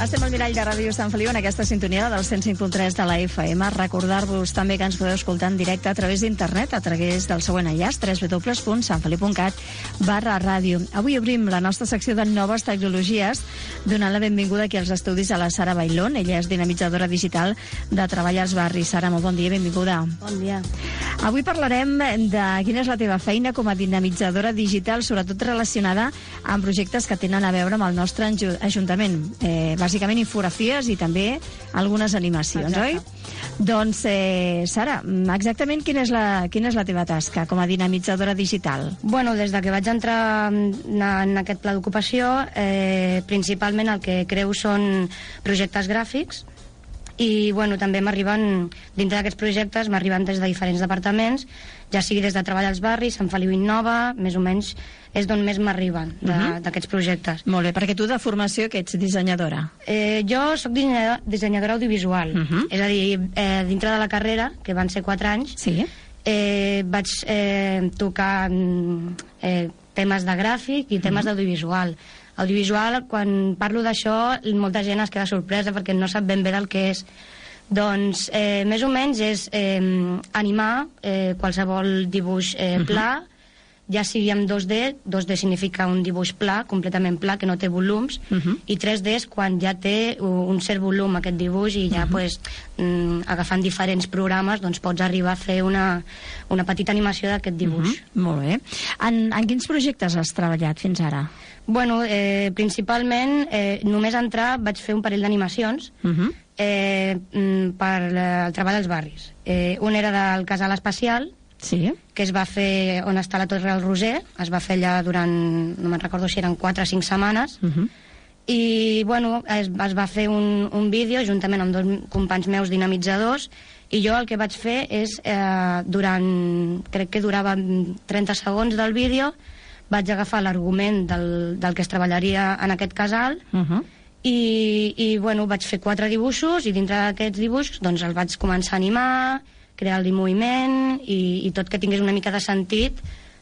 Estem al Mirall de Ràdio Sant Feliu en aquesta sintonia del 105.3 de la FM. Recordar-vos també que ens podeu escoltar en directe a través d'internet, a través del següent enllaç, www.santfeliu.cat barra ràdio. Avui obrim la nostra secció de noves tecnologies, donant la benvinguda aquí als estudis a la Sara Bailón. Ella és dinamitzadora digital de Treball als Barris. Sara, molt bon dia, benvinguda. Bon dia. Avui parlarem de quina és la teva feina com a dinamitzadora digital, sobretot relacionada amb projectes que tenen a veure amb el nostre ajuntament. Eh, bàsicament infografies i també algunes animacions, Exacte. oi? Doncs, eh, Sara, exactament quina és, la, quina és la teva tasca com a dinamitzadora digital? Bueno, des de que vaig entrar en, en aquest pla d'ocupació, eh, principalment el que creu són projectes gràfics i bueno, també m'arriben, dintre d'aquests projectes, m'arriben des de diferents departaments, ja sigui des de Treball als Barris, Sant Feliu Innova, més o menys és d'on més m'arriben Mhm. d'aquests projectes. Molt bé, perquè tu de formació que ets dissenyadora. Eh, jo sóc dissenyadora, dissenyadora audiovisual, Mhm. és a dir, eh, dintre de la carrera, que van ser 4 anys, Sí? eh, vaig eh, tocar mm, eh, temes de gràfic i temes d'audiovisual. Audiovisual, quan parlo d'això, molta gent es queda sorpresa perquè no sap ben bé del que és. Doncs, eh, més o menys és eh, animar eh, qualsevol dibuix eh, pla, ja sigui en 2D, 2D significa un dibuix pla, completament pla, que no té volums, Mhm. i 3D és quan ja té un cert volum aquest dibuix i ja pues, mm, agafant diferents programes doncs pots arribar a fer una, una petita animació d'aquest dibuix. Mhm, Molt bé. En, en quins projectes has treballat fins ara? Bueno, eh, principalment, eh, només entrar vaig fer un parell d'animacions Mhm. eh, mm, per eh, el treball als barris. Eh, un era del casal espacial, Sí? que es va fer on està la Torre del Roser, es va fer allà durant, no me'n recordo si eren 4 o 5 setmanes, Mhm. i bueno, es, es va fer un, un vídeo juntament amb dos companys meus dinamitzadors i jo el que vaig fer és eh, durant, crec que durava 30 segons del vídeo vaig agafar l'argument del, del que es treballaria en aquest casal Mhm. i, i bueno, vaig fer quatre dibuixos i dintre d'aquests dibuixos doncs els vaig començar a animar, crear-li moviment i, i tot que tingués una mica de sentit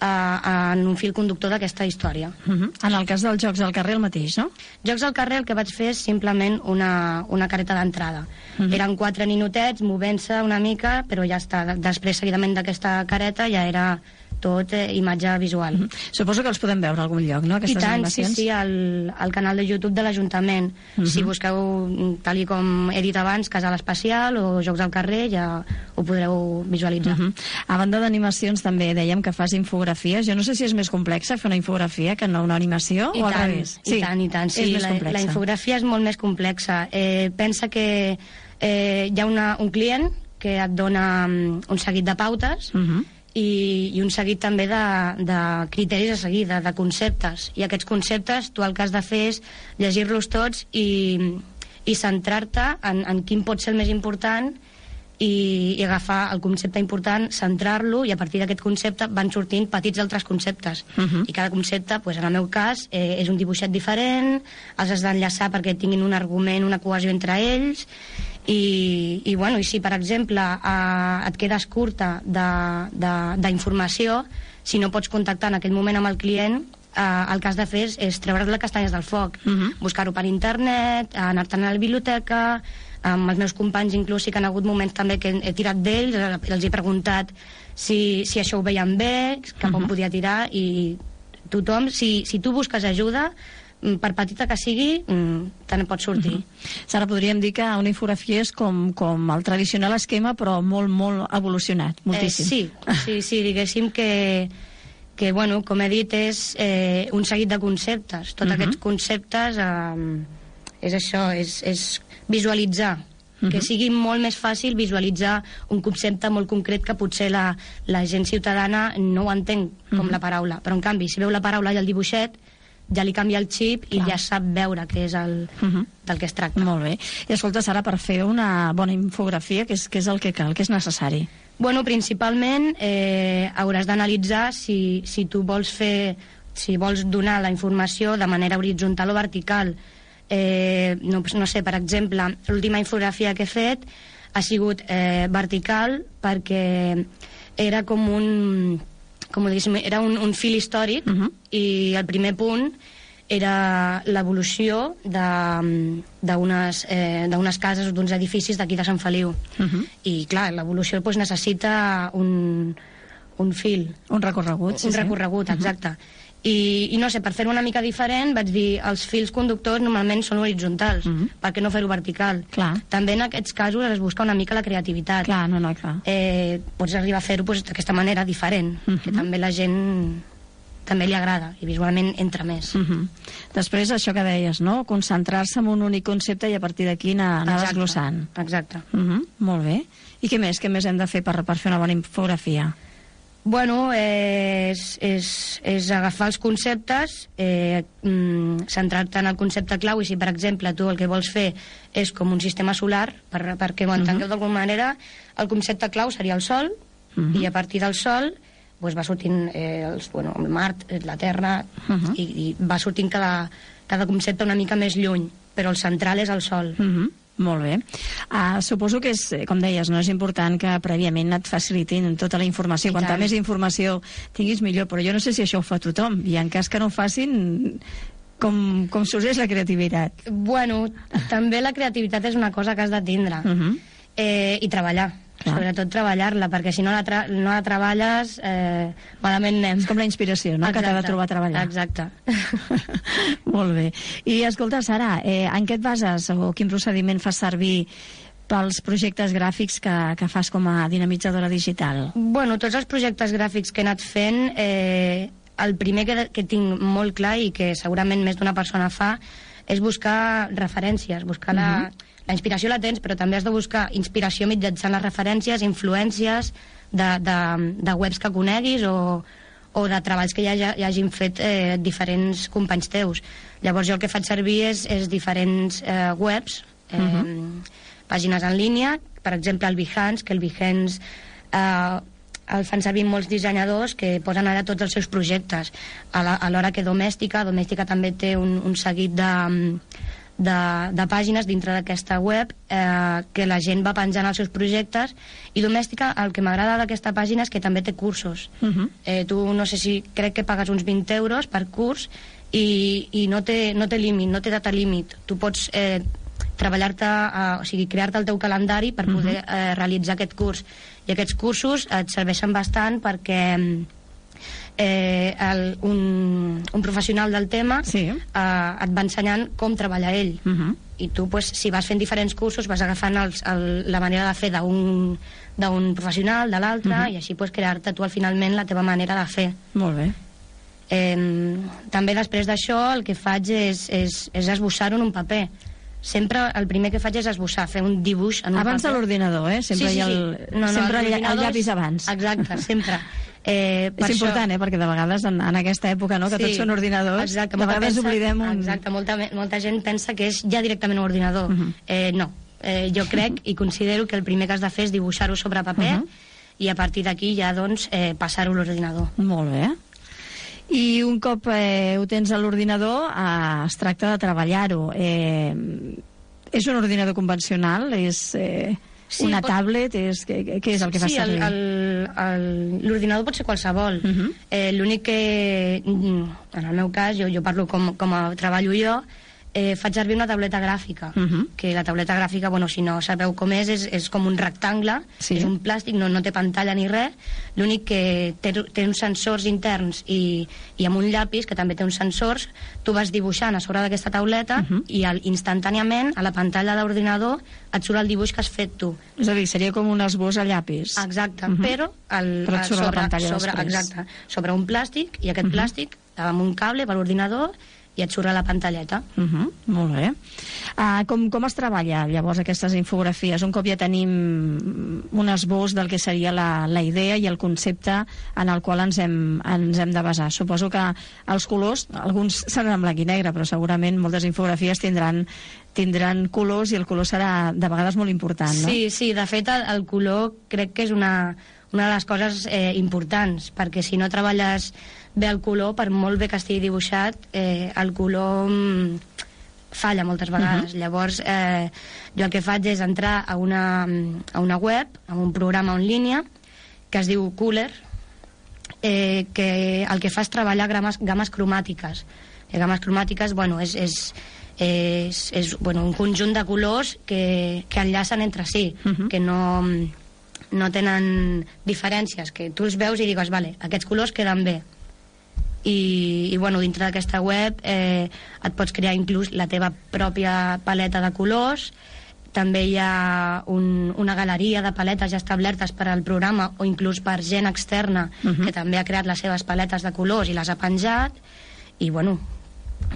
eh, en un fil conductor d'aquesta història. Mhm. En el cas dels jocs al carrer el mateix, no? Jocs al carrer el que vaig fer és simplement una, una careta d'entrada. Mhm. Eren quatre ninotets movent-se una mica, però ja està. Després, seguidament d'aquesta careta, ja era tot eh, imatge visual. Mhm. Suposo que els podem veure a algun lloc, no, I aquestes tant, sí, animacions? sí, al, al canal de YouTube de l'Ajuntament. Mhm. Si busqueu, mm, tal i com he dit abans, Casal Espacial o Jocs al carrer, ja ho podreu visualitzar. Mhm. A banda d'animacions també dèiem que fas infografies. Jo no sé si és més complexa fer una infografia que no una animació I o al tant, revés. I tant, i tant. Sí, la, la infografia és molt més complexa. Eh, pensa que eh, hi ha una, un client que et dona mm, un seguit de pautes Mhm. I, i un seguit també de, de criteris a seguir, de, de conceptes. I aquests conceptes tu el que has de fer és llegir-los tots i, i centrar-te en, en quin pot ser el més important i, i agafar el concepte important, centrar-lo i a partir d'aquest concepte van sortint petits altres conceptes. Mhm. I cada concepte, pues, en el meu cas, eh, és un dibuixet diferent, els has d'enllaçar perquè tinguin un argument, una cohesió entre ells, i, i, bueno, i si, per exemple, eh, et quedes curta d'informació, si no pots contactar en aquell moment amb el client, eh, el que has de fer és, és treure't les castanyes del foc, Mhm. buscar-ho per internet, anar-te'n a la biblioteca, amb els meus companys inclús sí que han hagut moments també que he tirat d'ells, els he preguntat si, si això ho veien bé, cap on Mhm. podia tirar, i tothom, si, si tu busques ajuda, per petita que sigui, mm, te ne pots sortir. Mhm. Sara, podríem dir que una infografia és com, com el tradicional esquema, però molt, molt evolucionat, moltíssim. Eh, sí, sí, sí, diguéssim que, que bueno, com he dit, és eh, un seguit de conceptes. Tots Mhm. aquests conceptes eh, és això, és, és visualitzar que Mhm. sigui molt més fàcil visualitzar un concepte molt concret que potser la, la gent ciutadana no ho entén com Mhm. la paraula. Però, en canvi, si veu la paraula i el dibuixet, ja li canvia el xip i Clar. ja sap veure què és el, Mhm. del que es tracta. Molt bé. I escolta, Sara, per fer una bona infografia, què és, què és el que cal, què és necessari? Bueno, principalment eh, hauràs d'analitzar si, si tu vols fer, si vols donar la informació de manera horitzontal o vertical. Eh, no, no sé, per exemple, l'última infografia que he fet ha sigut eh, vertical perquè era com un com ho diguéssim, era un, un fil històric Mhm. i el primer punt era l'evolució de- d'unes eh, cases o d'uns edificis d'aquí de Sant Feliu. Uh -huh. I, clar, l'evolució doncs, necessita un, un fil, Un recorregut, sí, un sí. recorregut, exacte. I, I no sé, per fer-ho una mica diferent vaig dir els fils conductors normalment són horitzontals, Mhm. per què no fer-ho vertical? Clar. També en aquests casos es busca una mica la creativitat. Clar, no, no, clar. Eh, pots arribar a fer-ho doncs, d'aquesta manera diferent, Mhm. que també la gent també li agrada i visualment entra més. Uh -huh. Després, això que deies, no? Concentrar-se en un únic concepte i a partir d'aquí anar, anar Exacte, desglossant. Exacte. Uh -huh. Molt bé. I què més? Què més hem de fer per, per fer una bona infografia? Bueno, eh, és, és, és agafar els conceptes, eh, mm, centrar-te en el concepte clau i si, per exemple, tu el que vols fer és com un sistema solar, per, perquè ho entengueu d'alguna manera, el concepte clau seria el Sol, Mhm. i a partir del Sol doncs va sortint eh, els, bueno, el Mart, la Terra, Mhm. i, i va sortint cada, cada concepte una mica més lluny, però el central és el Sol. Uh -huh. Molt bé. Uh, suposo que és, eh, com deies, no és important que prèviament et facilitin tota la informació. I Quanta tant. més informació tinguis, millor. Però jo no sé si això ho fa tothom. I en cas que no ho facin, com, com sorgeix la creativitat? Bueno, també la creativitat és una cosa que has de tindre. Uh -huh. eh, i treballar, Clar. sobretot treballar-la, perquè si no la, tra no la treballes, eh, malament anem. És com la inspiració, no?, que t'ha de Exacte, trobar a treballar. Exacte. Molt bé. I escolta, Sara, eh, en què et bases o quin procediment fas servir pels projectes gràfics que, que fas com a dinamitzadora digital? bueno, tots els projectes gràfics que he anat fent, eh, el primer que, que tinc molt clar i que segurament més d'una persona fa és buscar referències, buscar la, la inspiració la tens, però també has de buscar inspiració mitjançant les referències, influències de, de, de webs que coneguis o, o de treballs que ja, ja, ja hagin fet eh, diferents companys teus. Llavors jo el que faig servir és, és diferents eh, webs, eh, pàgines en línia, per exemple el Behance, que el Behance eh, el fan servir molts dissenyadors que posen ara tots els seus projectes. A la- a l'hora que Domèstica, Domèstica també té un, un seguit de, de, de pàgines dintre d'aquesta web eh, que la gent va penjant els seus projectes i Domèstica el que m'agrada d'aquesta pàgina és que també té cursos. Uh -huh. Eh, tu no sé si crec que pagues uns 20 euros per curs i, i no té, no té límit, no té data límit. Tu pots eh, treballar-te, eh, o sigui, crear-te el teu calendari per poder eh, realitzar aquest curs. I aquests cursos et serveixen bastant perquè eh, el, un, un professional del tema Sí. eh, et va ensenyant com treballar ell Uh -huh. i tu pues, si vas fent diferents cursos vas agafant els, el, la manera de fer d'un d'un professional, de l'altre, Mhm. i així pues, crear-te tu al finalment la teva manera de fer. Molt bé. Eh, també després d'això el que faig és, és, és esbossar-ho en un paper. Sempre el primer que faig és esbossar, fer un dibuix en un Abans de paper. l'ordinador, eh? Sempre hi ha el, sempre el, el llapis abans. Exacte, sempre. Eh, per És això- important, eh? Perquè de vegades en, en aquesta època, no?, que tots són ordinadors, Exacte, de vegades pensa, oblidem un... Exacte, molta, molta gent pensa que és ja directament un ordinador. Mhm. eh, no, eh, jo crec i considero que el primer que has de fer és dibuixar-ho sobre paper Mhm. i a partir d'aquí ja, doncs, eh, passar-ho a l'ordinador. Molt bé. I un cop eh, ho tens a l'ordinador, eh, es tracta de treballar-ho. Eh, és un ordinador convencional? És eh, Sí, una pot- tablet? És, què, què és el que fas sí, servir? el- l'ordinador pot ser qualsevol. Mhm. eh, L'únic que, en el meu cas, jo, jo parlo com, com a treballo jo, eh, faig servir una tauleta gràfica, Mhm. que la tauleta gràfica, bueno, si no sabeu com és, és, és com un rectangle, Sí. és un plàstic, no, no té pantalla ni res, l'únic que té, té uns sensors interns i, i amb un llapis, que també té uns sensors, tu vas dibuixant a sobre d'aquesta tauleta Mhm. i al, instantàniament a la pantalla de l'ordinador et surt el dibuix que has fet tu. És a dir, seria com un esbós a llapis. Exacte, Mhm. però, el, Però surt a la sobre, pantalla sobre, després. exacte, sobre un plàstic, i aquest Mhm. plàstic amb un cable per l'ordinador i et surt a la pantalleta. Uh -huh, molt bé. Uh, com, com es treballa llavors aquestes infografies? Un cop ja tenim un esbós del que seria la, la idea i el concepte en el qual ens hem, ens hem de basar. Suposo que els colors, alguns seran en blanc i negre, però segurament moltes infografies tindran, tindran colors i el color serà de vegades molt important, no? Sí, sí, de fet el, el color crec que és una, una de les coses eh, importants, perquè si no treballes bé el color, per molt bé que estigui dibuixat, eh, el color mm, falla moltes vegades. Llavors, eh, jo el que faig és entrar a una, a una web, a un programa en línia, que es diu Cooler, eh, que el que fa és treballar games, games cromàtiques. gammes cromàtiques, bueno, és, és, és, és bueno, un conjunt de colors que, que enllacen entre si, uh -huh. que no, no tenen diferències, que tu els veus i digues, vale, aquests colors queden bé. I, i bueno, dintre d'aquesta web eh, et pots crear inclús la teva pròpia paleta de colors, també hi ha un, una galeria de paletes ja establertes per al programa o inclús per gent externa uh -huh. que també ha creat les seves paletes de colors i les ha penjat i bueno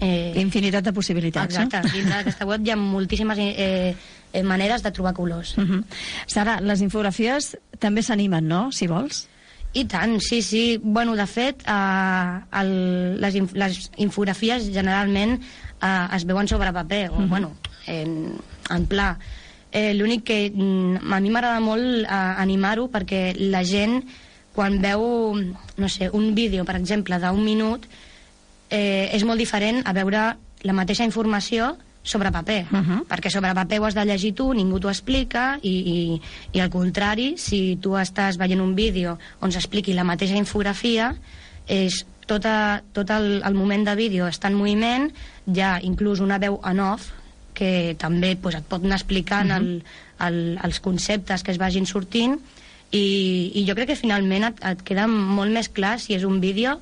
Eh, Infinitat de possibilitats. Exacte, eh? dins d'aquesta web hi ha moltíssimes eh, eh, maneres de trobar colors. Uh -huh. Sara, les infografies també s'animen, no?, si vols? I tant, sí, sí. Bueno, de fet, eh, el, les, inf les infografies generalment eh, es veuen sobre paper, o, uh -huh. bueno, en, en pla. Eh, L'únic que mm, a mi m'agrada molt eh, animar-ho perquè la gent, quan veu, no sé, un vídeo, per exemple, d'un minut, eh, és molt diferent a veure la mateixa informació sobre paper, uh -huh. perquè sobre paper ho has de llegir tu, ningú t'ho explica i, i, i al contrari, si tu estàs veient un vídeo on s'expliqui la mateixa infografia és tota, tot el, el moment de vídeo està en moviment, hi ha inclús una veu en off que també pues, et pot anar explicant uh -huh. el, el, els conceptes que es vagin sortint i, i jo crec que finalment et, et queda molt més clar si és un vídeo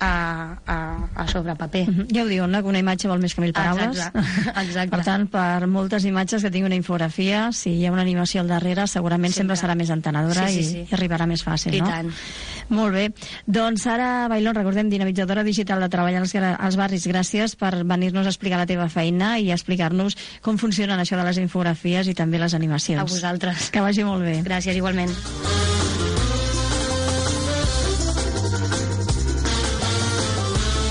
a, a, a sobre paper. Uh -huh. Ja ho diuen, no? que una imatge vol més que mil paraules. Exacte. Exacte. Per tant, per moltes imatges que tingui una infografia, si hi ha una animació al darrere, segurament sempre, sempre serà més entenedora sí, sí, sí. I, i arribarà més fàcil, I no? tant. Molt bé. Doncs ara, Bailón, recordem, dinamitzadora digital de treball als, als barris. Gràcies per venir-nos a explicar la teva feina i explicar-nos com funcionen això de les infografies i també les animacions. A vosaltres. Que vagi molt bé. Gràcies, igualment.